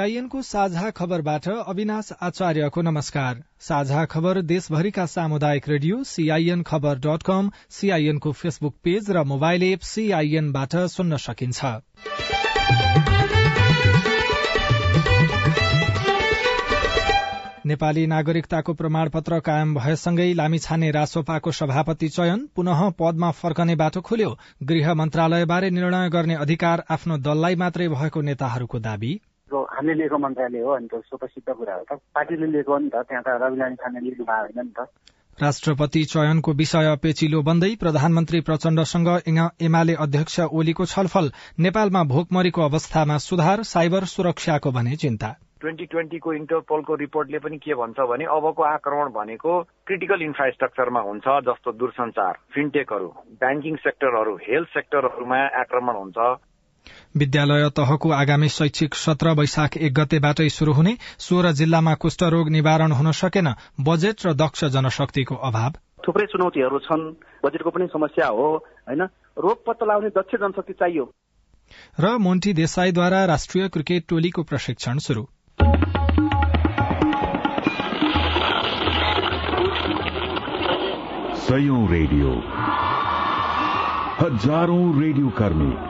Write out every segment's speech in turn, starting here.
सीआईएनको साझा खबरबाट अविनाश आचार्यको नमस्कार। साझा खबर देशभरिका सामुदायिक रेडियो सीआईएन खबर डट कम सीआईएनको फेसबुक पेज र मोबाइल एप सीआईएनबाट सुन्न सकिन्छ। नेपाली नागरिकताको प्रमाणपत्र कायम भएसँगै लामिछाने रासोपाको सभापति चयन पुनः पदमा फर्कने बाटो खुल्यो। गृह मन्त्रालयबारे निर्णय गर्ने अधिकार आफ्नो दललाई मात्रै भएको नेताहरूको दावी हामीले लिएको मन्त्रालय हो अनि त स्वतसिद्ध कुरा हो त। पार्टीले लिएको हो नि त त्यहाँ त रविलामी छाने लिनु भएको होइन नि त। राष्ट्रपति चयनको विषय पेचिलो बन्दै प्रधानमन्त्री प्रचण्डसँग एमाले अध्यक्ष ओलीको छलफल नेपालमा भोकमरीको अवस्थामा सुधार साइबर सुरक्षाको भने चिन्ता। ट्वेन्टी ट्वेन्टीको इन्टरपोलको रिपोर्टले पनि के भन्छ भने अबको आक्रमण भनेको क्रिटिकल इन्फ्रास्ट्रक्चरमा हुन्छ जस्तो दूरसञ्चार फिनटेकहरू ब्याङ्किङ सेक्टरहरू हेल्थ सेक्टरहरूमा आक्रमण हुन्छ। विद्यालय तहको आगामी शैक्षिक सत्र वैशाख एक गतेबाटै शुरू हुने सोह्र जिल्लामा कुष्ठरोग निवारण हुन सकेन बजेट र दक्ष जनशक्तिको अभाव। थुप्रै चुनौतीहरू छन्। बजेटको पनि समस्या हो होइन? रोग पत्ता लगाउने दक्ष जनशक्ति चाहियो। र मोन्टी देसाईद्वारा राष्ट्रिय क्रिकेट टोलीको प्रशिक्षण शुरू सयौं रेडियो। हजारौं रेडियो कर्मी।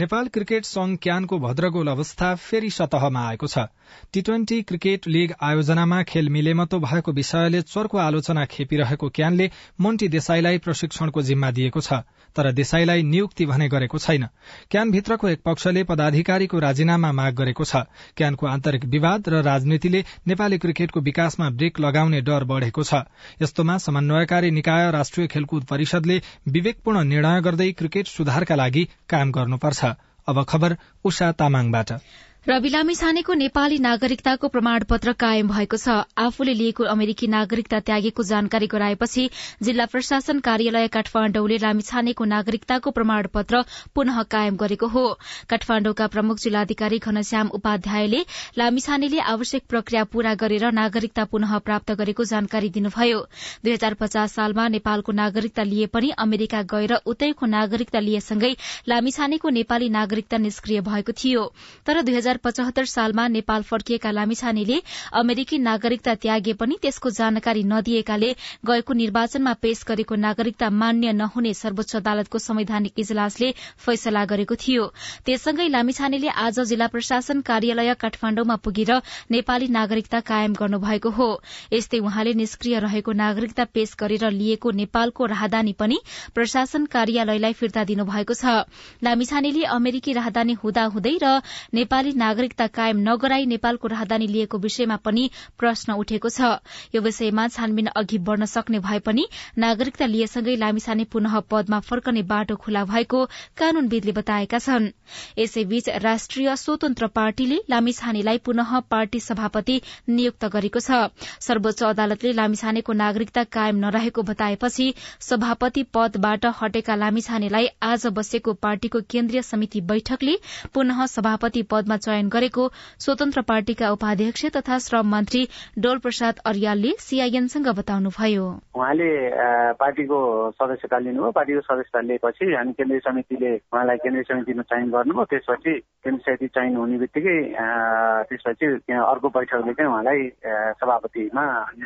नेपाल क्रिकेट संघ क्यानको भद्रगोल अवस्था फेरि सतहमा आएको छ। टी ट्वेन्टी क्रिकेट लीग आयोजनामा खेल मिलेमतो भएको विषयले चर्को आलोचना खेपिरहेको क्यानले मोन्टी देसाईलाई प्रशिक्षणको जिम्मा दिएको छ तर देसाईलाई नियुक्ति भने गरेको छैन। क्यानभित्रको एक पक्षले पदाधिकारीको राजीनामा माग गरेको छ। क्यानको आन्तरिक विवाद र राजनीतिले नेपाली क्रिकेटको विकासमा ब्रेक लगाउने डर बढ़ेको छ। यस्तोमा समन्वयकारी निकाय राष्ट्रिय खेलकुद परिषदले विवेकपूर्ण निर्णय गर्दै क्रिकेट सुधारका लागि काम गर्नुपर्छ। अब खबर उषा तामाङबाट। रवि लामिछानेको नेपाली नागरिकताको प्रमाणपत्र कायम भएको छ। आफूले लिएको अमेरिकी नागरिकता त्यागेको जानकारी गराएपछि जिल्ला प्रशासन कार्यालय काठमाण्डौले लामिछानेको नागरिकताको प्रमाणपत्र पुनः कायम गरेको हो। काठमाण्डुका प्रमुख जिल्लाधिकारी घनश्याम उपाध्यायले लामिछानेले आवश्यक प्रक्रिया पूरा गरेर नागरिकता पुनः प्राप्त गरेको जानकारी दिनुभयो। दुई हजार पचास सालमा नेपालको नागरिकता लिए पनि अमेरिका गएर उतैको नागरिकता लिएसँगै लामिछानेको नेपाली नागरिकता निष्क्रिय भएको थियो। तर हजार पचहत्तर सालमा नेपाल फर्किएका लामिछानेले अमेरिकी नागरिकता त्यागे पनि त्यसको जानकारी नदिएकाले गएको निर्वाचनमा पेश गरेको नागरिकता मान्य नहुने सर्वोच्च अदालतको संवैधानिक इजलासले फैसला गरेको थियो। त्यससँगै लामिछानेले आज जिल्ला प्रशासन कार्यालय काठमाण्डुमा पुगेर नेपाली नागरिकता कायम गर्नुभएको हो। यस्तै उहाँले निष्क्रिय रहेको नागरिकता पेश गरेर लिएको नेपालको राहदानी पनि प्रशासन कार्यालयलाई फिर्ता दिनुभएको छ। लामिछानेले अमेरिकी राहदानी हुँदाहुँदै र नेपाली नागरिकता कायम नगराई नेपालको राहदानी लिएको विषयमा पनि प्रश्न उठेको छ। यो विषयमा छानबिन अघि बढ़न सक्ने भए पनि नागरिकता लिएसँगै लामिछाने पुनः पदमा फर्कने बाटो खुला भएको कानूनविदले बताएका छन्। यसैबीच राष्ट्रिय स्वतन्त्र पार्टीले लामिछानेलाई पुनः पार्टी सभापति नियुक्त गरेको छ। सर्वोच्च अदालतले लामिछानेको नागरिकता कायम नरहेको बताएपछि सभापति पदबाट हटेका लामिछानेलाई आज बसेको पार्टीको केन्द्रीय समिति बैठकले पुनः सभापति पदमा चयन गरेको स्वतन्त्र पार्टीका उपाध्यक्ष तथा श्रम मन्त्री डोल प्रसाद अरियालले सीआईएनसँग बताउनुभयो। उहाँले पार्टीको सदस्यता लिनुभयो। पार्टीको सदस्यता लिएपछि हामी केन्द्रीय समितिले उहाँलाई केन्द्रीय समितिमा चयन गर्नुभयो। त्यसपछि केन्द्रीय समिति चयन हुने बित्तिकै त्यसपछि अर्को बैठकले चाहिँ उहाँलाई सभापतिमा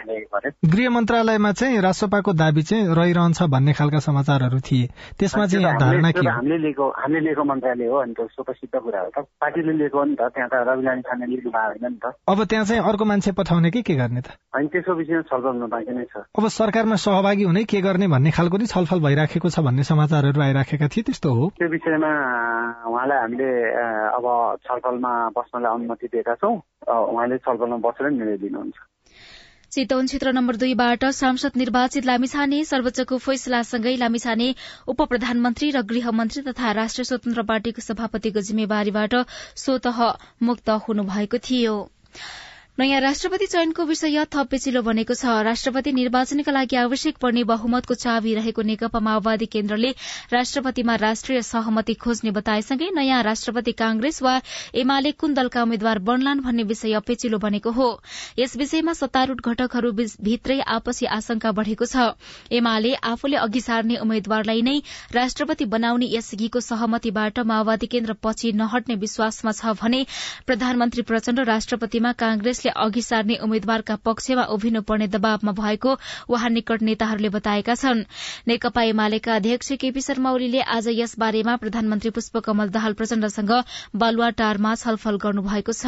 गरे गृह मन्त्रालयमा चाहिँ रासोपाको दावी चाहिँ रहिरहन्छ भन्ने खालका समाचारहरू थिए। त्यसमा चाहिँ धारणा के हामीले लिएको हामीले लिएको मन्त्रालय हो अनि त स्वतसिद्ध कुरा हो त। पार्टीले लिएको नि त त्यहाँ त रविलानी छाने लिनु भएको होइन नि त। अब त्यहाँ चाहिँ अर्को मान्छे पठाउने कि के गर्ने त? अनि त्यसको विषयमा छलफल हुनु बाँकी नै छ। अब सरकारमा सहभागी हुने के गर्ने भन्ने खालको नि छलफल भइराखेको छ भन्ने समाचारहरू आइराखेका थिए त्यस्तो हो। त्यो विषयमा उहाँलाई हामीले अब छलफलमा बस्नलाई अनुमति दिएका छौँ। उहाँले छलफलमा बसेर निर्णय दिनुहुन्छ चितवन क्षेत्र नम्बर दुईबाट सांसद निर्वाचित लामिछाने सर्वोच्चको फैसलासँगै लामिछाने उप प्रधानमन्त्री र गृहमन्त्री तथा राष्ट्रिय स्वतन्त्र पार्टीको सभापतिको जिम्मेवारीबाट स्वत मुक्त हुनुभएको थियो। नयाँ राष्ट्रपति चयनको विषय थप पेचिलो बनेको छ। राष्ट्रपति निर्वाचनका लागि आवश्यक पर्ने बहुमतको चाबी रहेको नेकपा माओवादी केन्द्रले राष्ट्रपतिमा राष्ट्रिय सहमति खोज्ने बताएसँगै नयाँ राष्ट्रपति कांग्रेस वा एमाले कुन दलका उम्मेद्वार बन्लान् भन्ने विषय पेचिलो बनेको हो। यस विषयमा सत्तारूढ़ घटकहरू भित्रै आपसी आशंका बढ़ेको छ। एमाले आफूले अघि सार्ने उम्मेद्वारलाई नै राष्ट्रपति बनाउने यसअघिको सहमतिबाट माओवादी केन्द्र पछि नहट्ने विश्वासमा छ भने प्रधानमन्त्री प्रचण्ड राष्ट्रपतिमा कांग्रेस कांग्रेसले अघि सार्ने उम्मेद्वारका पक्षमा उभिनु पर्ने दबावमा भएको वहाँ निकट नेताहरूले बताएका छन्। नेकपा एमालेका अध्यक्ष केपी शर्मा ओलीले आज यस बारेमा प्रधानमन्त्री पुष्पकमल दाहाल प्रचण्डसँग बालुवाटारमा छलफल गर्नुभएको छ।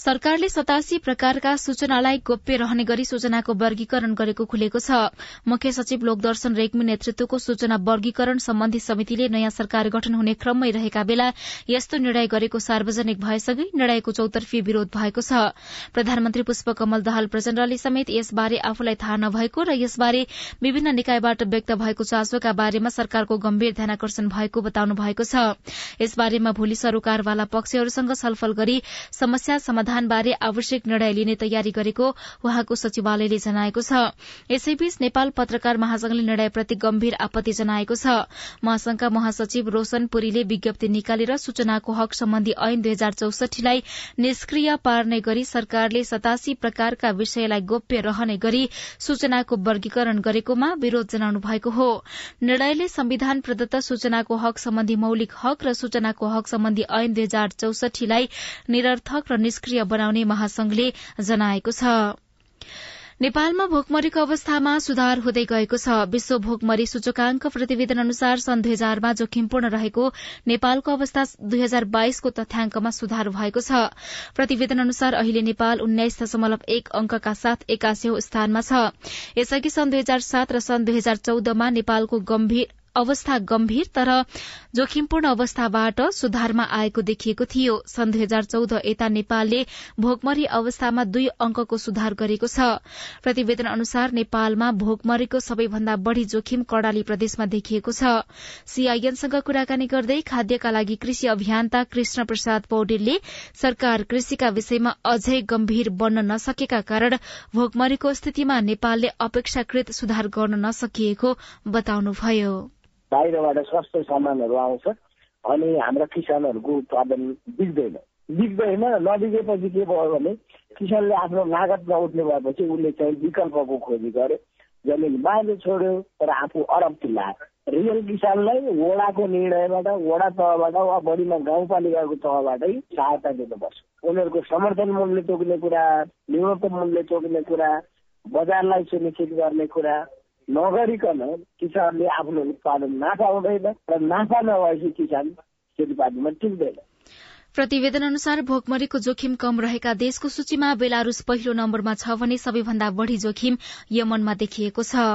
सरकारले सतासी प्रकारका सूचनालाई गोप्य रहने गरी सूचनाको वर्गीकरण गरेको खुलेको छ। मुख्य सचिव लोकदर्शन रेग्मी नेतृत्वको सूचना वर्गीकरण सम्बन्धी समितिले नयाँ सरकार गठन हुने क्रममै रहेका बेला यस्तो निर्णय गरेको सार्वजनिक भएसँगै निर्णयको चौतर्फी विरोध भएको छ। प्रधानमन्त्री पुष्पकमल दाहाल प्रचण्डले समेत यसबारे आफूलाई थाहा नभएको र यसबारे विभिन्न निकायबाट व्यक्त भएको चासोका बारेमा सरकारको गम्भीर ध्यानकर्षण भएको बताउनु भएको छ। यसबारेमा भोलि सरोकारवाला पक्षहरूसँग छलफल गरी समस्या समाधान समाधानबारे आवश्यक निर्णय लिने तयारी गरेको उहाँको सचिवालयले जनाएको छ। यसैबीच नेपाल पत्रकार महासंघले निर्णयप्रति गम्भीर आपत्ति जनाएको छ। महासंघका महासचिव रोशन पुरीले विज्ञप्ति निकालेर सूचनाको हक सम्बन्धी ऐन दुई हजार चौसठीलाई निष्क्रिय पार्ने गरी सरकारले सतासी प्रकारका विषयलाई गोप्य रहने गरी सूचनाको वर्गीकरण गरेकोमा विरोध जनाउनु भएको हो। निर्णयले संविधान प्रदत्त सूचनाको हक सम्बन्धी मौलिक हक र सूचनाको हक सम्बन्धी ऐन दुई हजार चौसठीलाई निरर्थक र निष्क्रिय बनाउने महासंघले जनाएको छ। नेपालमा भोकमरीको अवस्थामा सुधार हुँदै गएको छ। विश्व भोकमरी सूचकांक प्रतिवेदन अनुसार सन् दुई हजारमा जोखिमपूर्ण रहेको नेपालको अवस्था दुई हजार बाइसको तथ्याङ्कमा सुधार भएको छ। प्रतिवेदन अनुसार अहिले नेपाल उन्नाइस दशमलव एक अंकका साथ एकासी स्थानमा छ। यसअघि सन् दुई हजार सात र सन् दुई हजार चौधमा नेपालको गम्भीर अवस्था गम्भीर तर जोखिमपूर्ण अवस्थाबाट सुधारमा आएको देखिएको थियो। सन् दुई हजार चौध यता नेपालले भोकमरी अवस्थामा दुई अंकको सुधार गरेको छ। प्रतिवेदन अनुसार नेपालमा भोकमरीको सबैभन्दा बढ़ी जोखिम कड़ाली प्रदेशमा देखिएको छ। सीआईएनसँग कुराकानी गर्दै खाद्यका लागि कृषि अभियन्ता कृष्ण प्रसाद पौडेलले सरकार कृषिका विषयमा अझै गम्भीर बन्न नसकेका कारण भोकमरीको स्थितिमा नेपालले अपेक्षाकृत सुधार गर्न नसकिएको बताउनुभयो। बाहिरबाट सस्तो सामानहरू आउँछ अनि हाम्रा किसानहरूको उत्पादन बिग्दैन। बिग्दैन नबिगेपछि के भयो भने किसानले आफ्नो लागत नउठ्ने भएपछि उसले चाहिँ विकल्पको खोजी गर्यो जमिन बाहिर छोड्यो तर आफू अरब चिल्लायो रियल किसानलाई वडाको निर्णयबाट वडा तहबाट वा बढीमा गाउँपालिकाको तहबाटै सहायता दिनुपर्छ। उनीहरूको समर्थन मूल्य तोक्ने कुरा न्यूनतम मूल्य तोक्ने कुरा बजारलाई सुनिश्चित गर्ने कुरा नगरिकन किसानले आफ्नो उत्पादन नाफा हुँदैन र नाफा नभएपछि किसान खेतीपातीमा टिक्दैन। प्रतिवेदन अनुसार भोकमरीको जोखिम कम रहेका देशको सूचीमा बेलारूस पहिलो नम्बरमा छ भने सबैभन्दा बढ़ी जोखिम यमनमा देखिएको छ।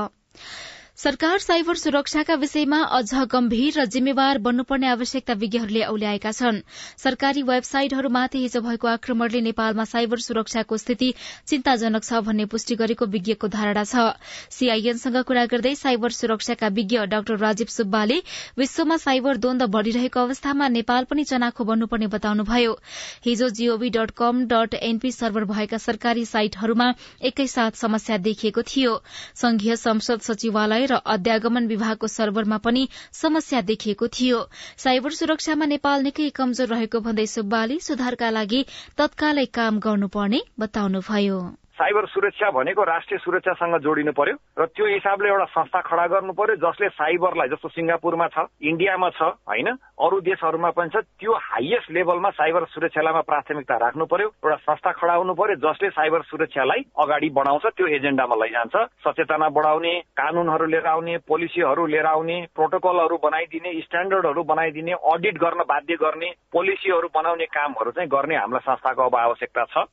सरकार साइबर सुरक्षाका विषयमा अझ गम्भीर र जिम्मेवार बन्नुपर्ने आवश्यकता विज्ञहरूले औल्याएका छन्। सरकारी वेबसाइटहरूमाथि हिजो भएको आक्रमणले नेपालमा साइबर सुरक्षाको स्थिति चिन्ताजनक छ भन्ने पुष्टि गरेको विज्ञको धारणा छ। सीआईएनसँग कुरा गर्दै साइबर सुरक्षाका विज्ञ डाक्टर राजीव सुब्बाले विश्वमा साइबर द्वन्द बढ़िरहेको अवस्थामा नेपाल पनि चनाखो बन्नुपर्ने बताउनुभयो। हिजो G O V dot com dot NP server भएका सरकारी साइटहरूमा एकैसाथ समस्या देखिएको थियो। संघीय संसद सचिवालय र अध्यागमन विभागको सर्भरमा पनि समस्या देखिएको थियो। साइबर सुरक्षामा नेपाल निकै कमजोर रहेको भन्दै सुब्बाले सुधारका लागि तत्कालै काम गर्नुपर्ने बताउनुभयो। साइबर सुरक्षा भनेको राष्ट्रिय सुरक्षासँग जोडिनु पर्यो र त्यो हिसाबले एउटा संस्था खडा गर्नु पर्यो जसले साइबरलाई जस्तो सिङ्गापुरमा छ इन्डियामा छ होइन अरू देशहरूमा पनि छ त्यो हाइएस्ट लेभलमा साइबर सुरक्षालाई प्राथमिकता राख्नु पर्यो एउटा संस्था खडा हुनु पर्यो जसले साइबर सुरक्षालाई अगाडि बढाउँछ त्यो एजेन्डामा लैजान्छ। सचेतना बढाउने कानूनहरू लिएर आउने पोलिसीहरू लिएर आउने प्रोटोकलहरू बनाइदिने स्ट्यान्डर्डहरू बनाइदिने अडिट गर्न बाध्य गर्ने पोलिसीहरू बनाउने कामहरू चाहिँ गर्ने हामीलाई संस्थाको अब आवश्यकता छ।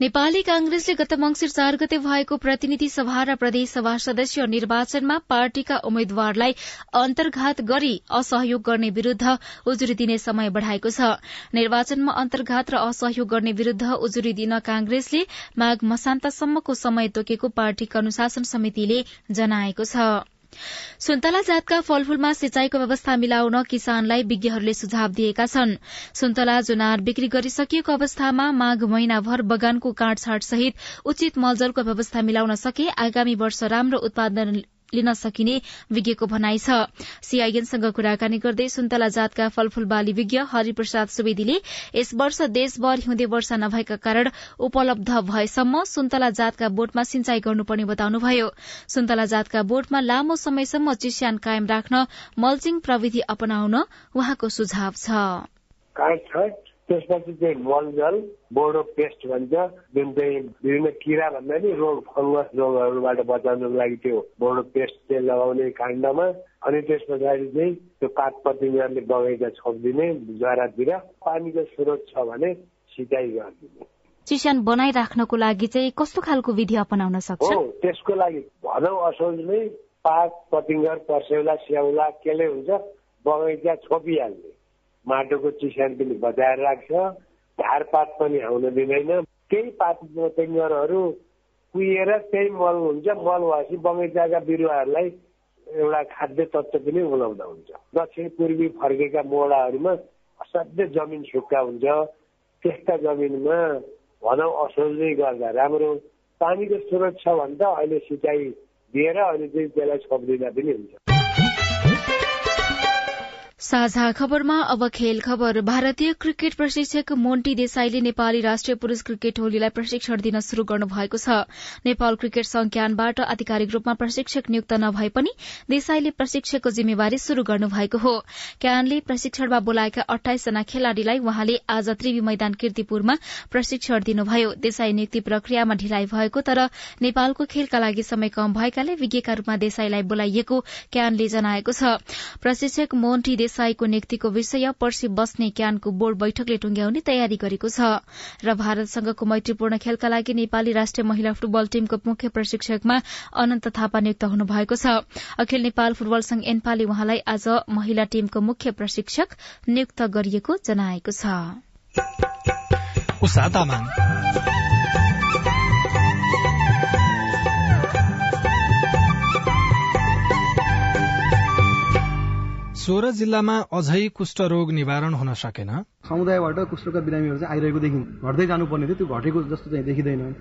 नेपाली कांग्रेसले गत मंगिर चार गते भएको प्रतिनिधि सभा र प्रदेश सभा सदस्य निर्वाचनमा पार्टीका उम्मेद्वारलाई अन्तर्घात गरी असहयोग गर्ने विरूद्ध उजुरी दिने समय बढ़ाएको छ। निर्वाचनमा अन्तर्घात र असहयोग गर्ने विरूद्ध उजुरी दिन कांग्रेसले माघ मसान्तसम्मको समय तोकेको पार्टीका अनुशासन समितिले जनाएको छ। सुन्तला जातका फलफूलमा सिंचाईको व्यवस्था मिलाउन किसानलाई विज्ञहरूले सुझाव दिएका छन्। सुन्तला जुनार बिक्री गरिसकिएको अवस्थामा माघ महिनाभर बगानको काँटछाट सहित उचित मलजलको व्यवस्था मिलाउन सके आगामी वर्ष राम्रो उत्पादन लिन सकिने विज्ञको भनाइ छ। सीआईएनसँग कुराकानी गर्दै सुन्तला जातका फलफूल बाली विज्ञ हरिप्रसाद सुवेदीले यस वर्ष देशभर हिउँदे वर्षा नभएका कारण उपलब्ध भएसम्म सुन्तला जातका बोटमा सिंचाई गर्नुपर्ने बताउनुभयो। सुन्तला जातका बोटमा लामो समयसम्म चिस्यान कायम राख्न मल्चिङ प्रविधि अपनाउन उहाँको सुझाव छ। त्यसपछि चाहिँ मलजल बोर्डो पेस्ट भन्छ जुन चाहिँ विभिन्न किरा भन्दा नि रोग फङ्गस रोगहरूबाट बचाउनको लागि त्यो बोर्डो पेस्ट चाहिँ लगाउने काण्डमा अनि त्यस पछाडि चाहिँ त्यो पात पतिङहरूले बगैँचा छोपिदिने जरातिर पानीको स्रोत छ भने सिँचाइ गरिदिने। चिस्यान बनाइराख्नको लागि चाहिँ कस्तो खालको विधि अपनाउन सक्छ? हो त्यसको लागि भनौँ असोज नै पात पतिङ्गर पर्सेउला स्याउला केले हुन्छ बगैँचा छोपिहाल्ने। माटोको चिस्यान पनि बचाएर राख्छ। झारपात पनि आउन दिँदैन। केही पात टेङ्गरहरू कुहिएर त्यही मल हुन्छ। मल भएपछि बगैँचाका बिरुवाहरूलाई एउटा खाद्य तत्त्व पनि उलाउँदा हुन्छ। दक्षिण पूर्वी फर्केका मोडाहरूमा असाध्य जमिन सुक्खा हुन्छ। त्यस्ता जमिनमा भनौँ असोजै गर्दा राम्रो। पानीको स्रोत छ भने त अहिले सिँचाइ दिएर अनि चाहिँ त्यसलाई छोपिदिँदा पनि हुन्छ। साझा खबरमा अब खेल खबर। भारतीय क्रिकेट प्रशिक्षक मोन्टी देसाईले नेपाली राष्ट्रिय पुरूष क्रिकेट टोलीलाई प्रशिक्षण दिन शुरू गर्नु भएको छ। नेपाल क्रिकेट संज्ञानबाट आधिकारिक रूपमा प्रशिक्षक नियुक्त नभए पनि देसाईले प्रशिक्षकको जिम्मेवारी शुरू गर्नु भएको हो। क्यानले प्रशिक्षणमा बोलाएका अठाइस जना खेलाड़ीलाई वहाँले आज त्रिवी मैदान किर्तिपुरमा प्रशिक्षण दिनुभयो। देसाई नियुक्ति प्रक्रियामा ढिलाइ भएको तर नेपालको खेलका लागि समय कम भएकाले विज्ञका रूपमा देसाईलाई बोलाइएको क्यानले जनाएको छ। प्रशिक्षक मोन्टी देसाईको नियुक्तिको विषय पर्सि बस्ने क्यानको बोर्ड बैठकले टुंग्याउने तयारी गरेको छ र भारतसँगको मैत्रीपूर्ण खेलका लागि नेपाली राष्ट्रिय महिला फुटबल टीमको मुख्य प्रशिक्षकमा अनन्त थापा नियुक्त हुनु भएको छ। अखिल नेपाल फुटबल संघ एन्पाले उहाँलाई आज महिला टीमको मुख्य प्रशिक्षक नियुक्त गरिएको जनाएको छ। सोह्र जिल्लामा अझै कुष्ठरोग निवारण हुन सकेन? समुदायबाट कुष्ठरोगका बिरामीहरू चाहिँ आइरहेको देखिन्छ घट्दै जानुपर्ने थियो। त्यो घटेको जस्तो चाहिँ देखिँदैन।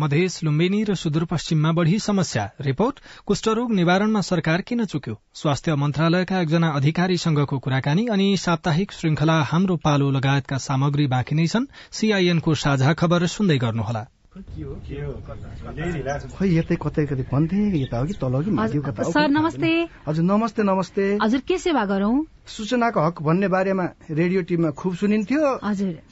मधेस लुम्बिनी र सुदूरपश्चिममा बढ़ी समस्या। रिपोर्ट कुष्ठरोग निवारणमा सरकार किन चुक्यो? स्वास्थ्य मन्त्रालयका एकजना अधिकारीसँगको कुराकानी अनि साप्ताहिक श्रृंखला हाम्रो पालो लगायतका सामग्री बाँकी नै छन्। सीआईएनको साझा खबर सुन्दै गर्नुहोला। खै यतै कतै कतै भन्थे। यता हो कि तल कि माथि कता। सर नमस्ते। हजुर नमस्ते नमस्ते। हजुर के सेवा गरौं? सूचनाको हक भन्ने बारेमा रेडियो टिममा खुब सुनिन्थ्यो। हजुर।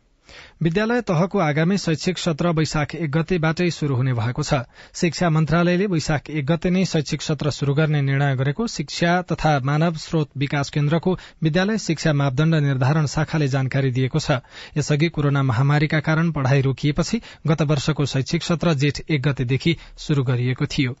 विद्यालय तहको आगामी शैक्षिक सत्र वैशाख एक गतेबाटै शुरू हुने भएको छ। शिक्षा मन्त्रालयले वैशाख एक गते नै शैक्षिक सत्र शुरू गर्ने निर्णय गरेको शिक्षा तथा मानव स्रोत विकास केन्द्रको विद्यालय शिक्षा मापदण्ड निर्धारण शाखाले जानकारी दिएको छ। यसअघि कोरोना महामारीका कारण पढ़ाई रोकिएपछि गत वर्षको शैक्षिक सत्र जेठ एक गतेदेखि शुरू गरिएको थियो।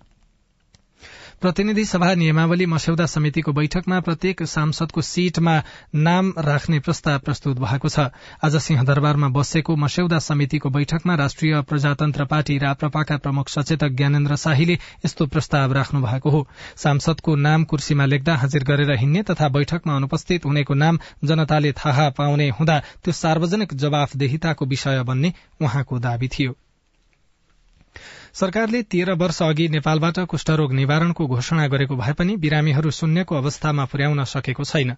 प्रतिनिधि सभा नियमावली मस्यौदा समितिको बैठकमा प्रत्येक सांसदको सीटमा नाम राख्ने प्रस्ताव प्रस्तुत भएको छ। आज सिंहदरबारमा बसेको मस्यौदा समितिको बैठकमा राष्ट्रिय प्रजातन्त्र पार्टी राप्रपाका प्रमुख सचेतक ज्ञानेन्द्र शाहीले यस्तो प्रस्ताव राख्नु भएको हो। सांसदको नाम कुर्सीमा लेख्दा हाजिर गरेर हिँड्ने तथा बैठकमा अनुपस्थित हुनेको नाम जनताले थाहा पाउने हुँदा त्यो सार्वजनिक जवाफदेहिताको विषय बन्ने उहाँको दावी थियो। सरकारले तेह्र वर्ष अघि नेपालबाट कुष्ठरोग निवारणको घोषणा गरेको भए पनि बिरामीहरू शून्यको अवस्थामा पुर्याउन सकेको छैन।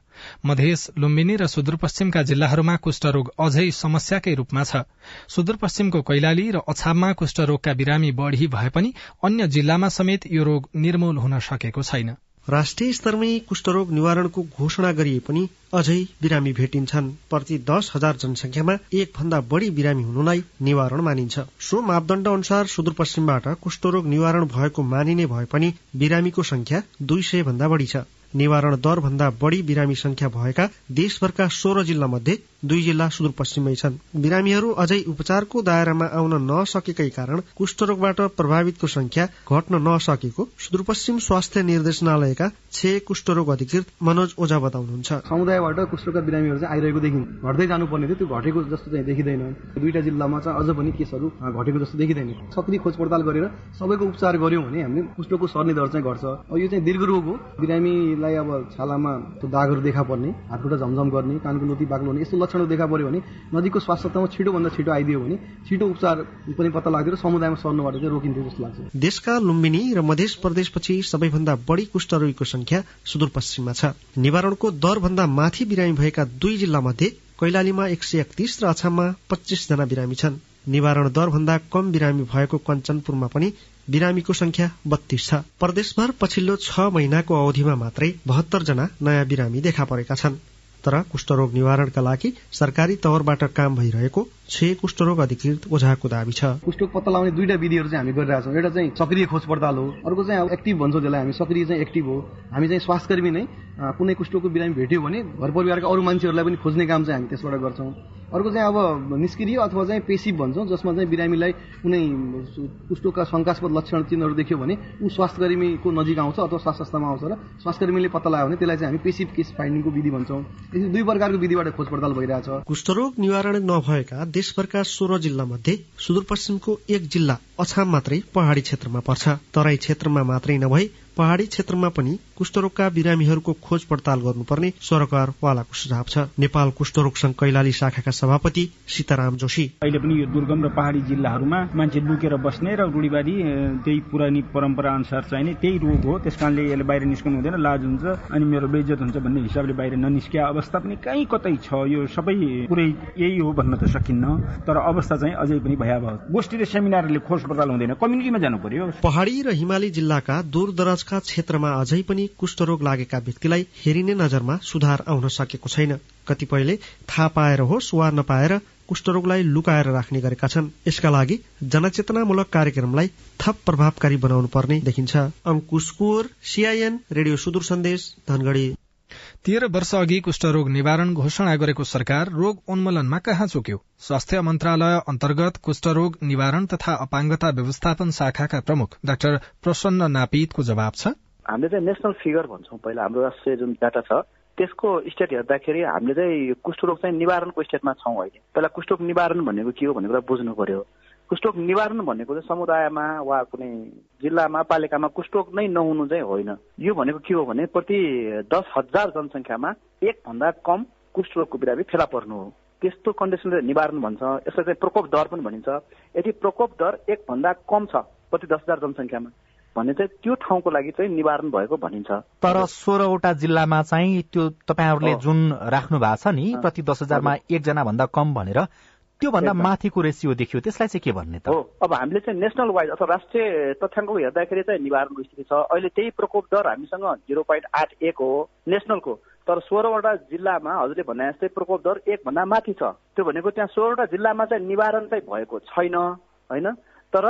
मधेस लुम्बिनी र सुदूरपश्चिमका जिल्लाहरूमा कुष्ठरोग अझै समस्याकै रूपमा छ। सुदूरपश्चिमको कैलाली र अछाममा कुष्ठरोगका बिरामी बढ़ी भए पनि अन्य जिल्लामा समेत यो रोग निर्मूल हुन सकेको छैन। राष्ट्रिय स्तरमै कुष्ठरोग निवारणको घोषणा गरिए पनि अझै बिरामी भेटिन्छन्। प्रति दस हजार जनसंख्यामा एक भन्दा बढ़ी बिरामी हुनुलाई निवारण मानिन्छ। सो मापदण्ड अनुसार सुदूरपश्चिमबाट कुष्ठरोग निवारण भएको मानिने भए पनि बिरामीको संख्या दुई सय भन्दा बढ़ी छ। निवारण दर भन्दा बढ़ी बिरामी संख्या भएका देशभरका सोह्र जिल्ला मध्ये दुई जिल्ला सुदूरपश्चिमै छन्। बिरामीहरू अझै उपचारको दायरामा आउन नसकेकै कारण कुष्ठरोगबाट प्रभावितको संख्या घट्न नसकेको सुदूरपश्चिम स्वास्थ्य निर्देशनालयका छे कुष्ठरोग अधिकृत मनोज ओझा बताउनुहुन्छ। समुदायबाट कुष्ठरोगका बिरामीहरू चाहिँ आइरहेको देखिन्छ घट्दै जानुपर्ने थियो त्यो घटेको जस्तो चाहिँ देखिँदैन। दुईटा जिल्लामा चाहिँ अझ पनि केसहरू घटेको जस्तो देखिँदैन। सक्रिय खोज पडताल गरेर सबैको उपचार गर्यौँ भने हामीले कुष्ठको सर्ने दर चाहिँ घट्छ। यो चाहिँ दीर्घ रोग हो। बिरामीलाई अब छालामा दागहरू देखा पर्ने हातखुट्टा झमझम गर्ने कानको लोती बाक्लो हुने यस्तो लक्षणहरू देखा पर्यो भने नजिकको स्वास्थ्य तहमा छिटोभन्दा छिटो आइदियो भने छिटो उपचार पनि पत्ता लाग्थ्यो र समुदायमा सर्नुबाट चाहिँ रोकिन्थ्यो जस्तो लाग्छ। देशका लुम्बिनी र मध्य प्रदेशपछि सबैभन्दा बढी कुष्ठरोगीको संख्या सुदूरपश्चिममा छ। निवारणको दरभन्दा माथि बिरामी भएका दुई जिल्ला मध्ये कैलालीमा एक सय एकतीस र अछाममा पच्चीस जना बिरामी छन्। निवारण दरभन्दा कम बिरामी भएको कञ्चनपुरमा पनि बिरामीको संख्या बत्तीस छ। प्रदेशभर पछिल्लो छ महिनाको अवधिमा मात्रै बहत्तर जना नयाँ बिरामी देखा परेका छन्। तर कुष्ठरोग निवारणका लागि सरकारी तवरबाट काम भइरहेको छे कुष्ठरोग अधिकृत ओझाको दावी छ। कुष्ठरोग पत्ता लगाउने दुईटा विधिहरू चाहिँ हामी गरिरहेको छौँ एउटा चाहिँ सक्रिय खोज पडताल हो। अर्को चाहिँ एक्टिभ भन्छौँ त्यसलाई हामी। सक्रिय चाहिँ एक्टिभ हो। हामी चाहिँ स्वास्थ्यकर्मी नै कुनै कुष्ठको बिरामी भेट्यो भने घर परिवारका अरू मान्छेहरूलाई पनि खोज्ने काम चाहिँ हामी त्यसबाट गर्छौँ। अर्को चाहिँ अब निष्क्रिय अथवा चाहिँ पेसिभ भन्छौँ जसमा चाहिँ बिरामीलाई कुनै कुष्ठका शङ्कास्पद लक्षण चिन्हहरू देख्यो भने ऊ स्वास्थ्यकर्मीको नजिक आउँछ अथवा स्वास्थ्य संस्थामा आउँछ र स्वास्थ्यकर्मीले पत्ता लगायो भने त्यसलाई चाहिँ हामी पेसिभ केस फाइन्डिङको विधि भन्छौँ। त्यसरी दुई प्रकारको विधिबाट खोज पडताल भइरहेछ। कुष्ठरोग निवारण नभएका देशभरका सोह्र जिल्ला मध्ये सुदूरपश्चिमको एक जिल्ला अछाम मात्रै पहाड़ी क्षेत्रमा पर्छ। तराई क्षेत्रमा मात्रै नभई पहाड़ी क्षेत्रमा पनि कुष्ठरोगका बिरामीहरूको खोज पड़ताल गर्नुपर्ने सरकारवालाको सुझाव छ। नेपाल कुष्ठरोग संघ कैलाली शाखाका सभापति सीताराम जोशी। अहिले पनि यो दुर्गम र पहाड़ी जिल्लाहरूमा मान्छे लुकेर बस्ने र रूढीवादी त्यही पुरानी परम्परा अनुसार चाहिने त्यही रोग हो। त्यस कारणले यसले बाहिर निस्कनु हुँदैन लाज हुन्छ अनि मेरो बेइज्जत हुन्छ भन्ने हिसाबले बाहिर ननिस्किया अवस्था पनि कहीँ कतै छ। यो सबै पुरै यही हो भन्न त सकिन्न। तर अवस्था चाहिँ अझै पनि भयावह। गोष्ठी र सेमिनारले खोज पड़ताल हुँदैन। कम्युनिटीमा जानु पर्यो। पहाड़ी र हिमाली जिल्लाका दूर दराजका क्षेत्रमा अझै पनि कुष्ठरोग लागेका व्यक्तिलाई हेरिने नजरमा सुधार आउन सकेको छैन। कतिपयले थाहा पाएर होस् वा नपाएर कुष्ठरोगलाई लुकाएर राख्ने गरेका छन्। यसका लागि जनचेतनामूलक कार्यक्रमलाई थप प्रभावकारी बनाउनु पर्ने देखिन्छ। अंकुश कुवर सीआईएन रेडियो सुदूर सन्देश धनगढ़ी। तेह्र वर्ष अघि कुष्ठरोग निवारण घोषणा गरेको सरकार रोग उन्मूलनमा कहाँ चुक्यो? स्वास्थ्य मन्त्रालय अन्तर्गत कुष्ठरोग निवारण तथा अपाङ्गता व्यवस्थापन शाखाका प्रमुख डाक्टर प्रसन्न नापितको जवाब छ। हामीले चाहिँ नेसनल फिगर भन्छौँ। पहिला हाम्रो राष्ट्रिय जुन डाटा छ त्यसको स्टेट हेर्दाखेरि हामीले चाहिँ कुष्ठरोग चाहिँ निवारणको स्टेटमा छौँ अहिले। पहिला कुष्ठरोग निवारण भनेको के हो भन्ने कुरा बुझ्नु पर्यो। कुष्ठरोग निवारण भनेको चाहिँ समुदायमा वा कुनै जिल्लामा पालिकामा कुष्ठरोग नै नहुनु चाहिँ होइन। यो भनेको के हो भने प्रति दस हजार जनसङ्ख्यामा एकभन्दा कम कुष्ठरोगको बिरामी फेला पर्नु हो। त्यस्तो कन्डिसनले निवारण भन्छ। यसलाई चाहिँ प्रकोप दर पनि भनिन्छ। यदि प्रकोप दर एकभन्दा कम छ प्रति दस हजार जनसङ्ख्यामा भने चाहिँ त्यो ठाउँको लागि चाहिँ निवारण भएको भनिन्छ। तर सोह्रवटा जिल्लामा चाहिँ त्यो तपाईँहरूले जुन राख्नु भएको छ नि प्रति दस हजारमा एकजना भन्दा कम भनेर त्योभन्दा माथिको रेसियो देखियो। त्यसलाई चाहिँ के भन्ने त? हो अब हामीले चाहिँ नेसनल वाइज अथवा राष्ट्रिय तथ्याङ्क हेर्दाखेरि चाहिँ निवारणको स्थिति छ। अहिले त्यही प्रकोप दर हामीसँग जिरो पोइन्ट आठ एक हो नेसनलको तर सोह्रवटा जिल्लामा हजुरले भने जस्तै प्रकोप दर एकभन्दा माथि छ। त्यो भनेको त्यहाँ सोह्रवटा जिल्लामा चाहिँ निवारण चाहिँ भएको छैन होइन? तर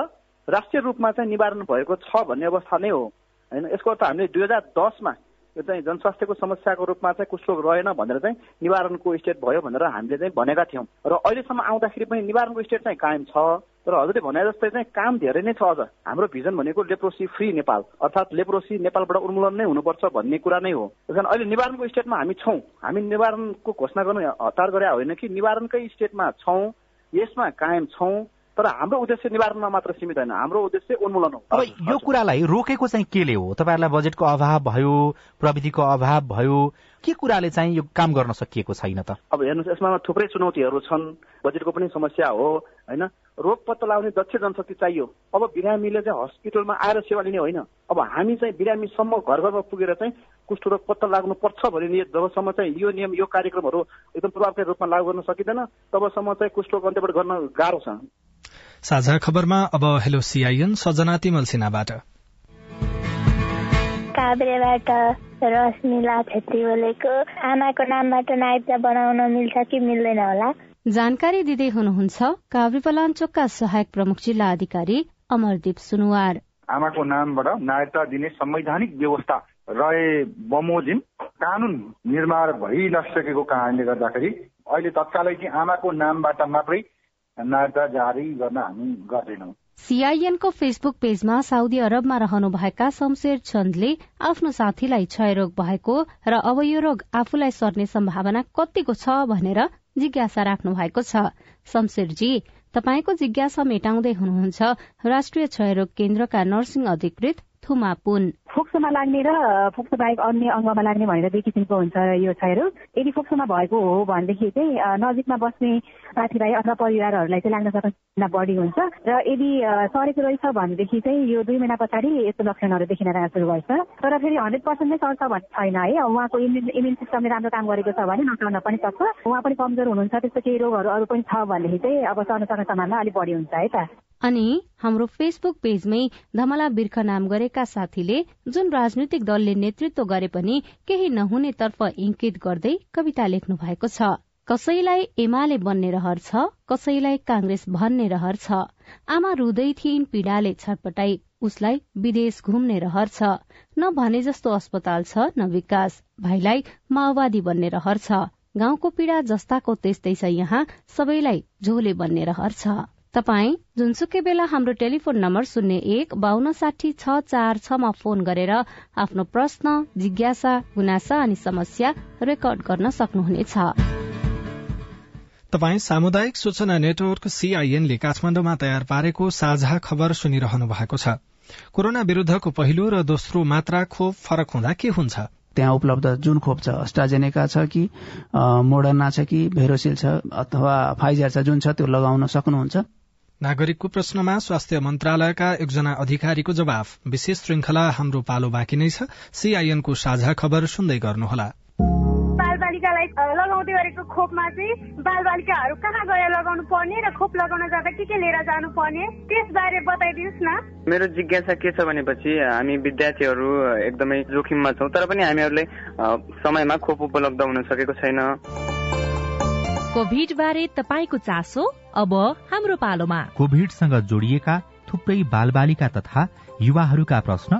राष्ट्रिय रूपमा चाहिँ निवारण भएको छ भन्ने अवस्था नै हो होइन? यसको अर्थ हामीले दुई हजार दसमा यो चाहिँ जनस्वास्थ्यको समस्याको रूपमा चाहिँ कुष्ठरोग रहेन भनेर चाहिँ निवारणको स्टेट भयो भनेर हामीले चाहिँ भनेका थियौँ। र अहिलेसम्म आउँदाखेरि पनि निवारणको स्टेट चाहिँ कायम छ। तर हजुरले भने जस्तै चाहिँ काम धेरै नै छ अझ। हाम्रो भिजन भनेको लेप्रोसी फ्री नेपाल अर्थात् लेप्रोसी नेपालबाट उन्मूलन नै हुनुपर्छ भन्ने कुरा नै हो। कारण अहिले निवारणको स्टेटमा हामी छौँ। हामी निवारणको घोषणा गर्नु हतार गरे होइन कि निवारणकै स्टेटमा छौँ। यसमा कायम छौँ। तर हाम्रो उद्देश्य निवारणमा मात्र सीमित होइन। हाम्रो उद्देश्य उन्मूलन हो। अब यो कुरालाई रोकेको चाहिँ केले हो? तपाईँहरूलाई बजेटको अभाव भयो प्रविधिको अभाव भयो के कुराले चाहिँ यो काम गर्न सकिएको छैन त? अब हेर्नुहोस् यसमा थुप्रै चुनौतीहरू छन्। बजेटको पनि समस्या हो होइन? रोग पत्ता लगाउने दक्ष जनशक्ति चाहियो। अब बिरामीले चाहिँ हस्पिटलमा आएर सेवा लिने होइन। अब हामी चाहिँ बिरामीसम्म घर घरमा पुगेर चाहिँ कुष्ठरोग पत्ता लाग्नु पर्छ भन्ने जबसम्म चाहिँ यो नियम यो कार्यक्रमहरू एकदम प्रभावकारी रूपमा लागू गर्न सकिँदैन। तबसम्म चाहिँ कुष्ठरोग अन्त्यबाट गर्न गाह्रो छ। साझा खबरमा अब हेलो सिआइएन सजना तिमल सिन्हाबाट। काभ्रेबाट रश्मिला छेत्री बोलेको आमाको नामबाट नाइजा बनाउन मिल्छ कि मिल्दैन होला? जानकारी दिँदै हुनुहुन्छ काभ्रेपलाञ्चोकका सहायक प्रमुख जिल्ला अधिकारी अमरदीप सुनुवार। आमाको नामबाट नायरता दिने संवैधानिक व्यवस्था रहे बमोजिम कानून निर्माण भइ नसकेको कारणले गर्दाखेरि अहिले तत्कालै चाहिँ आमाको नामबाट मात्रै नायरता जारी गर्न हामी गर्दैनौँ। सीआईएनको फेसबुक पेजमा साउदी अरबमा रहनुभएका शमशेर चन्दले आफ्नो साथीलाई क्षयरोग भएको र अब यो रोग आफूलाई सर्ने सम्भावना कतिको छ भनेर जिज्ञासा राख्नु भएको छ। शमशेरजी तपाईँको जिज्ञासा मेटाउँदै हुनुहुन्छ। राष्ट्रिय क्षयरोग केन्द्रका नर्सिङ अधिकृत थुमा पुन। फोक्सोमा लाग्ने र फोक्सो बाहेक अन्य अङ्गमा लाग्ने भनेर दुई किसिमको हुन्छ यो क्षयरोग। यदि फोक्सोमा भएको हो भनेदेखि चाहिँ नजिकमा बस्ने साथीभाइ अथवा परिवारहरूलाई चाहिँ लाग्न सक्ने बढी हुन्छ। र यदि सरेको रहेछ भनेदेखि चाहिँ यो दुई महिना पछाडि यस्तो लक्षणहरू देखिन सुरु गर्छ तर फेरि हन्ड्रेड पर्सेन्ट नै सर्छ भन्ने छैन है। उहाँको इम्युन इम्युन सिस्टमले राम्रो काम गरेको छ भने नसर्न पनि सक्छ। उहाँ पनि कमजोर हुनुहुन्छ त्यस्तो केही रोगहरू अरू पनि छ भनेदेखि चाहिँ अब सर्न सक्ने सम्भावना अलिक बढी हुन्छ है त। अनि हाम्रो फेसबुक पेजमै धमला बिर्ख नाम गरेका साथीले जुन राजनैतिक दलले नेतृत्व गरे पनि केही नहुनेतर्फ इंकित गर्दै कविता लेख्नु भएको छ। कसैलाई एमाले बन्ने रहर छ कसैलाई कांग्रेस भन्ने रहर छ। आमा रुँदै थिइन् पीड़ाले छटपटाई उसलाई विदेश घुम्ने रहर छ। न भने जस्तो अस्पताल छ न विकास। भाइलाई माओवादी बन्ने रहर छ। गाउँको पीड़ा जस्ताको त्यस्तै छ यहाँ सबैलाई झोले बन्ने रहर छ। तपाई जुनसुकै बेला हाम्रो टेलिफोन नम्बर शून्य एक बान्न साठी छ चार छमा फोन गरेर आफ्नो प्रश्न जिज्ञासा गुनासा अनि समस्या रेकर्ड गर्न सक्नुहुनेछ। तपाई सामुदायिक सूचना नेटवर्क सीआईएनले काठमाडौँमा तयार पारेको साझा खबर सुनिरहनु भएको छ। कोरोना विरूद्धको पहिलो र दोस्रो मात्रा खोप फरक हुँदा के हुन्छ? त्यहाँ उपलब्ध जुन खोप छ अस्ट्राजेनेका छ कि मोडर्ना छ कि भेरोसिल छ अथवा फाइजर छ जुन छ त्यो लगाउन सक्नुहुन्छ? नागरिकको प्रश्नमा स्वास्थ्य मन्त्रालयका एकजना अधिकारीको जवाफ। विशेष श्रृंखला हाम्रो पालो बाँकी नै छ। सीआईएनको साझा खबर सुन्दै गर्नुहोला। बालबालिकालाई लगाउँदै गरेको खोपमा चाहिँ बालबालिकाहरू कहाँ गएर लगाउनु पर्ने र खोप लगाउन जाँदा के के लिएर जानु पर्ने त्यसबारे बताइदिनुहोस् न। मेरो जिज्ञासा के छ भनेपछि हामी विद्यार्थीहरू एकदमै जोखिममा छौँ तर पनि हामीहरूले समयमा खोप उपलब्ध हुन सकेको छैन। कोभिड बारे तपाईँको चासो अब हाम्रो पालोमा। कोभिडसँग जोडिएका थुप्रै बालबालिका तथा युवाहरूका प्रश्न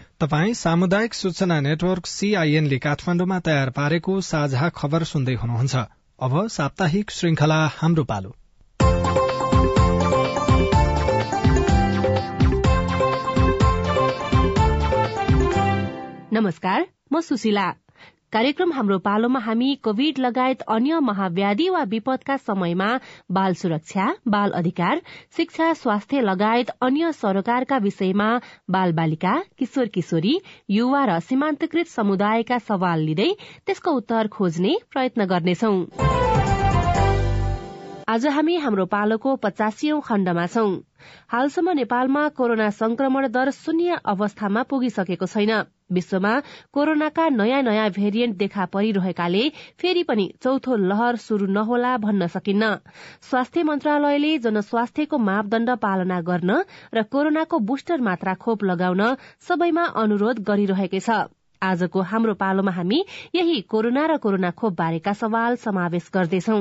तपाई सामुदायिक सूचना नेटवर्क सीआईएन ले काठमाण्डुमा तयार पारेको साझा खबर सुन्दै हुनुहुन्छ। अब साप्ताहिक श्रृंखला हाम्रो पालो। नमस्कार म सुशीला। कार्यक्रम हाम्रो पालोमा हामी कोविड लगायत अन्य महाव्याधि वा विपदका समयमा बाल सुरक्षा बाल अधिकार शिक्षा स्वास्थ्य लगायत अन्य सरोकारका विषयमा बाल बालिका किशोर किशोरी युवा र सीमान्तकृत समुदायका सवाल लिँदै त्यसको उत्तर खोज्ने प्रयत्न गर्नेछौ। आज हामी हाम्रो पालोको पचासीौं खण्डमा छौं। हालसम्म नेपालमा कोरोना संक्रमण दर शून्य अवस्थामा पुगिसकेको छैन। विश्वमा कोरोनाका नयाँ नयाँ भेरिएन्ट देखा परिरहेकाले फेरि पनि चौथो लहर शुरू नहोला भन्न सकिन्न। स्वास्थ्य मन्त्रालयले जनस्वास्थ्यको मापदण्ड पालना गर्न र कोरोनाको बुस्टर मात्रा खोप लगाउन सबैमा अनुरोध गरिरहेकै छ। आजको हाम्रो पालोमा हामी यही कोरोना र कोरोना खोप बारेका सवाल समावेश गर्दैछौ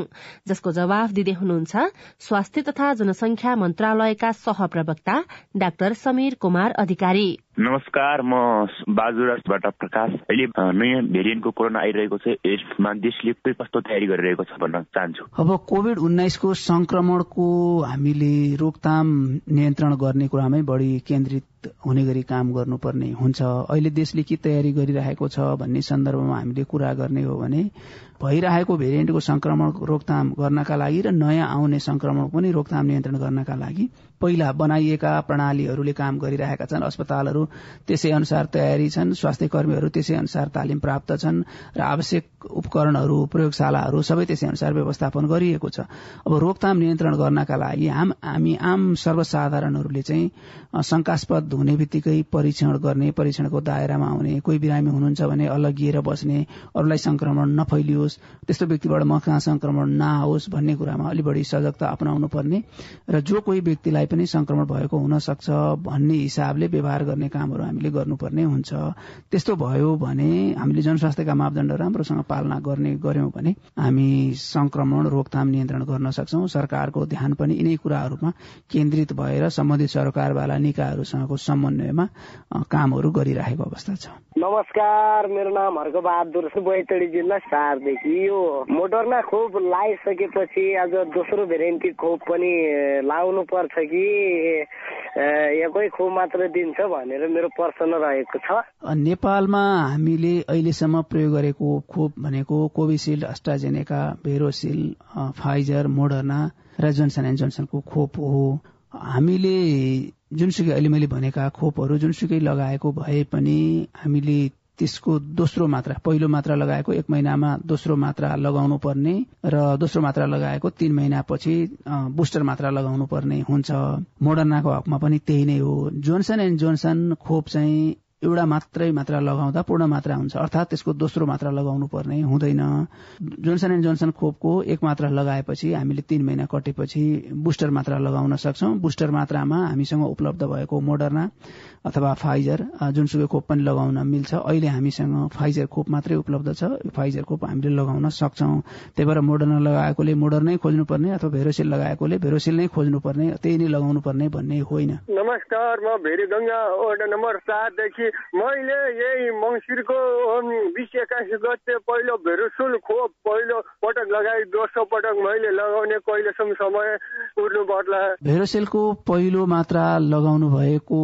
जसको जवाफ दिँदै हुनुहुन्छ स्वास्थ्य तथा जनसंख्या मन्त्रालयका सहप्रवक्ता डाक्टर समीर कुमार अधिकारी। नमस्कार म बाजुराबाट प्रकाश। अहिले नयाँ भेरिएन्टको कोरोना आइरहेको छ। यसमा देशले कस्तो तयारी गरिरहेको छ भन्न चाहन्छु। अब कोविड उन्नाइसको संक्रमणको हामीले रोकथाम नियन्त्रण गर्ने कुरामै बढी केन्द्रित हुने गरी काम गर्नुपर्ने हुन्छ। अहिले देशले के तयारी गरिरहेको छ भन्ने सन्दर्भमा हामीले कुरा गर्ने हो भने भइरहेको भेरिएन्टको संक्रमण रोकथाम गर्नका लागि र नयाँ आउने संक्रमण पनि रोकथाम नियन्त्रण गर्नका लागि पहिला बनाइएका प्रणालीहरूले काम गरिरहेका छन् अस्पतालहरू त्यसै अनुसार तयारी छन् स्वास्थ्य कर्मीहरू त्यसै अनुसार तालिम प्राप्त छन् र आवश्यक उपकरणहरू प्रयोगशालाहरू सबै त्यसै अनुसार व्यवस्थापन गरिएको छ। अब रोकथाम नियन्त्रण गर्नका लागि हाम आम सर्वसाधारणहरूले चाहिँ शंकास्पद हुने बित्तिकै परीक्षण गर्ने परीक्षणको दायरामा आउने कोही बिरामी हुनुहुन्छ भने अलगिएर बस्ने अरूलाई संक्रमण नफैलियोस् त्यस्तो व्यक्तिबाट म कहाँ संक्रमण नआओस् भन्ने कुरामा अलि बढी सजगता अपनाउनु पर्ने र जो कोही व्यक्तिलाई पनि संक्रमण भएको हुन सक्छ भन्ने हिसाबले व्यवहार गर्ने कामहरू हामीले गर्नुपर्ने हुन्छ। त्यस्तो भयो भने हामीले जनस्वास्थ्यका मापदण्ड राम्रोसँग पालना गर्ने गर्यौं भने हामी संक्रमण रोकथाम नियन्त्रण गर्न सक्छौ। सरकारको ध्यान पनि यिनै कुराहरूमा केन्द्रित भएर सम्बन्धित सरकारवाला निकायहरूसँगको समन्वयमा कामहरू गरिरहेको अवस्था छ। नमस्कार मेरो नाम हर्क बहादुर बैतडी जिल्ला सारदेखि यो मोडर्ना खोप लगाइसकेपछि आज दोस्रो भेरिएन्टी खोप पनि लाउनु पर्छ कि एकै खोप मात्र दिन्छ भनेर मेरो प्रश्न रहेको छ। नेपालमा हामीले अहिलेसम्म प्रयोग गरेको खोप भनेको Covishield AstraZeneca Verocell Pfizer Moderna र जोन्सन एन्ड जोन्सनको खोप हो। हामीले जुनसुकै अहिले मैले भनेका खोपहरू जुनसुकै लगाएको भए पनि हामीले त्यसको दोस्रो मात्रा पहिलो मात्रा लगाएको एक महिनामा दोस्रो मात्रा लगाउनु पर्ने र दोस्रो मात्रा लगाएको तीन महिनापछि बुस्टर मात्रा लगाउनु पर्ने हुन्छ। मोडर्नाको हकमा पनि त्यही नै हो। जोन्सन एन्ड जोन्सन खोप चाहिँ एउटा मात्रै मात्रा लगाउँदा पूर्ण मात्रा हुन्छ। अर्थात् त्यसको दोस्रो मात्रा लगाउनु पर्ने हुँदैन। जोन्सन एन्ड जोन्सन खोपको एक मात्रा लगाएपछि हामीले तीन महिना कटेपछि बुस्टर मात्रा लगाउन सक्छौं। बुस्टर मात्रामा हामीसँग उपलब्ध भएको मोडर्ना अथवा फाइजर जुनसुकै खोप पनि लगाउन मिल्छ। अहिले हामीसँग फाइजर खोप मात्रै उपलब्ध छ। फाइजर खोप हामीले लगाउन सक्छौं। त्यही भएर मोडर्ना लगाएकोले मोडर्नै खोज्नुपर्ने अथवा भेरोसिल लगाएकोले भेरोसिल नै खोज्नुपर्ने त्यही नै लगाउनु पर्ने भन्ने होइन। नमस्कार म भेरीगंगा वडा नम्बर सातदेखि मैले यही मङ्सिरको बिस एक्काइस गते पहिलो भेरोसिल खोप पहिलो पटक लगाई दोस्रो पटक मैले लगाउने कहिलेसम्म समय उठ्नु पर्ला। भेरोसेलको पहिलो मात्रा लगाउनु भएको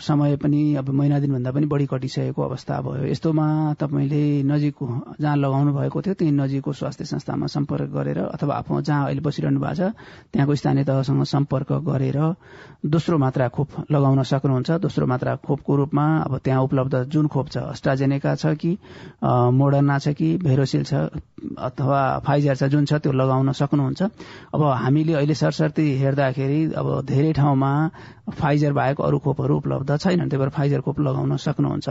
समय पनि अब महिना दिनभन्दा पनि बढी कटिसकेको अवस्था भयो। यस्तोमा तपाईँले नजिकको जहाँ लगाउनु भएको थियो त्यही नजिकको स्वास्थ्य संस्थामा सम्पर्क गरेर अथवा आफ्नो जहाँ अहिले बसिरहनु भएको छ त्यहाँको स्थानीय तहसँग सम्पर्क गरेर दोस्रो मात्रा खोप लगाउन सक्नुहुन्छ। दोस्रो मात्रा खोपको रूपमा अब त्यहाँ उपलब्ध जुन खोप छ। अस्ट्राजेनेका छ कि मोडर्ना छ कि भेरोसिल छ अथवा फाइजर छ जुन छ त्यो लगाउन सक्नुहुन्छ। अब हामीले अहिले सरसर्ती हेर्दाखेरि अब धेरै ठाउँमा फाइजर बाहेक अरू खोपहरू उपलब्ध छैनन् त्यही भएर फाइजर खोप लगाउन सक्नुहुन्छ।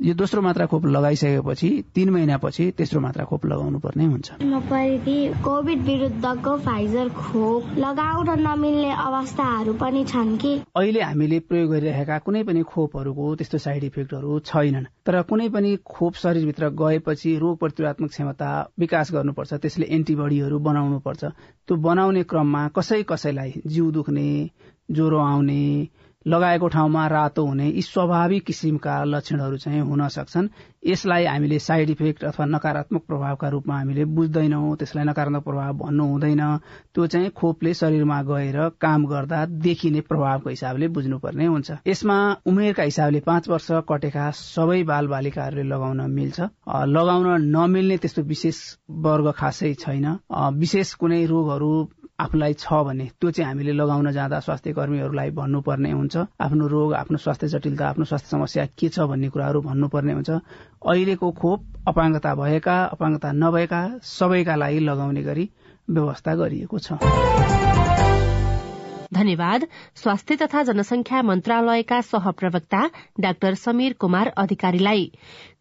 यो दोस्रो मात्रा खोप लगाइसकेपछि तीन महिनापछि तेस्रो मात्रा खोप लगाउनु पर्ने हुन्छ कोभिड विरुद्धको फाइजर खोप लगाउन नमिल्ने अवस्थाहरू पनि छन् कि? अहिले हामीले प्रयोग गरिरहेका कुनै पनि खोपहरूको त्यस्तो साइड इफेक्टहरू छैनन्। तर कुनै पनि खोप शरीरभित्र गएपछि रोग प्रतिरोधात्मक क्षमता विकास गर्नुपर्छ त्यसले एन्टिबडीहरू बनाउनुपर्छ। त्यो बनाउने क्रममा कसै कसैलाई जिउ दुख्ने ज्वरो आउने लगाएको ठाउँमा रातो हुने यी स्वाभाविक किसिमका लक्षणहरू चाहिँ हुन सक्छन्। यसलाई हामीले साइड इफेक्ट अथवा नकारात्मक प्रभावका रूपमा हामीले बुझ्दैनौं त्यसलाई नकारात्मक प्रभाव भन्नु हुँदैन। त्यो चाहिँ खोपले शरीरमा गएर काम गर्दा देखिने प्रभावको हिसाबले बुझ्नुपर्ने हुन्छ। यसमा उमेरका हिसाबले पाँच वर्ष कटेका सबै बाल बालिकाहरूले लगाउन मिल्छ। लगाउन नमिल्ने त्यस्तो विशेष वर्ग खासै छैन। विशेष कुनै रोगहरू आफूलाई छ भने त्यो चाहिँ हामीले लगाउन जाँदा स्वास्थ्य कर्मीहरूलाई भन्नुपर्ने हुन्छ। आफ्नो रोग आफ्नो स्वास्थ्य जटिलता आफ्नो स्वास्थ्य समस्या के छ भन्ने कुराहरू भन्नुपर्ने हुन्छ। अहिलेको खोप अपाङ्गता भएका अपाङ्गता नभएका सबैका लागि लगाउने गरी व्यवस्था गरिएको छ। धन्यवाद। स्वास्थ्य तथा जनसंख्या मन्त्रालयका सहप्रवक्ता डाक्टर समीर कुमार अधिकारीलाई।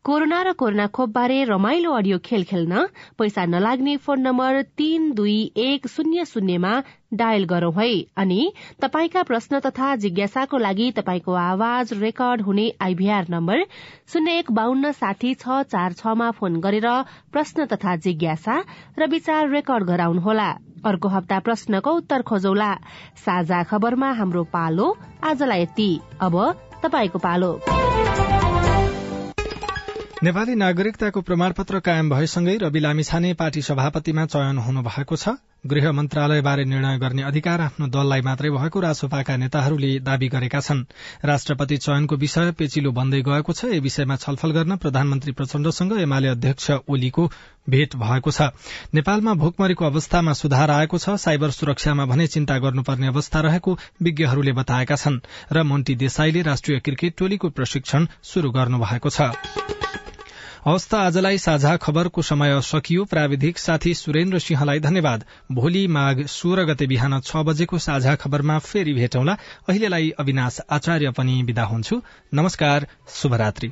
कोरोना र कोरोना खोपबारे रमाइलो अडियो खेल खेल्न पैसा नलाग्ने फोन नम्बर तीन दुई एक शून्य शून्यमा डायल गरौं है। अनि तपाईँका प्रश्न तथा जिज्ञासाको लागि तपाईँको आवाज रेकर्ड हुने आइभीआर नम्बर शून्य एक बान्न साठी छ चार छमा फोन गरेर प्रश्न तथा जिज्ञासा र विचार रेकर्ड गराउनुहोला। अर्को हप्ता प्रश्नको उत्तर खोजौला। साझा खबरमा हाम्रो पालो आजलाई यति। अब तपाईँको पालो। नेपाली नागरिकताको प्रमाणपत्र कायम भएसँगै रवि लामिछाने पार्टी सभापतिमा चयन हुनु भएको छ। गृह मन्त्रालयबारे निर्णय गर्ने अधिकार आफ्नो दललाई मात्रै भएको रासोपाका नेताहरूले दावी गरेका छन्। राष्ट्रपति चयनको विषय पेचिलो बन्दै गएको छ यस विषयमा छलफल गर्न प्रधानमन्त्री प्रचण्डसँग एमाले अध्यक्ष ओलीको भेट भएको छ। नेपालमा भोकमरीको अवस्थामा सुधार आएको छ साइबर सुरक्षामा भने चिन्ता गर्नुपर्ने अवस्था रहेको विज्ञहरूले बताएका छन् र मोन्टी देसाईले राष्ट्रिय क्रिकेट टोलीको प्रशिक्षण शुरू गर्नु भएको छ। हवस् त आजलाई साझा खबरको समय सकियो। प्राविधिक साथी सुरेन्द्र सिंहलाई धन्यवाद। भोलि माघ सोह्र गते बिहान छ बजेको साझा खबरमा फेरि भेटौँला। अहिलेलाई अविनाश आचार्य पनि विदा हुन्छु। नमस्कार शुभरात्री।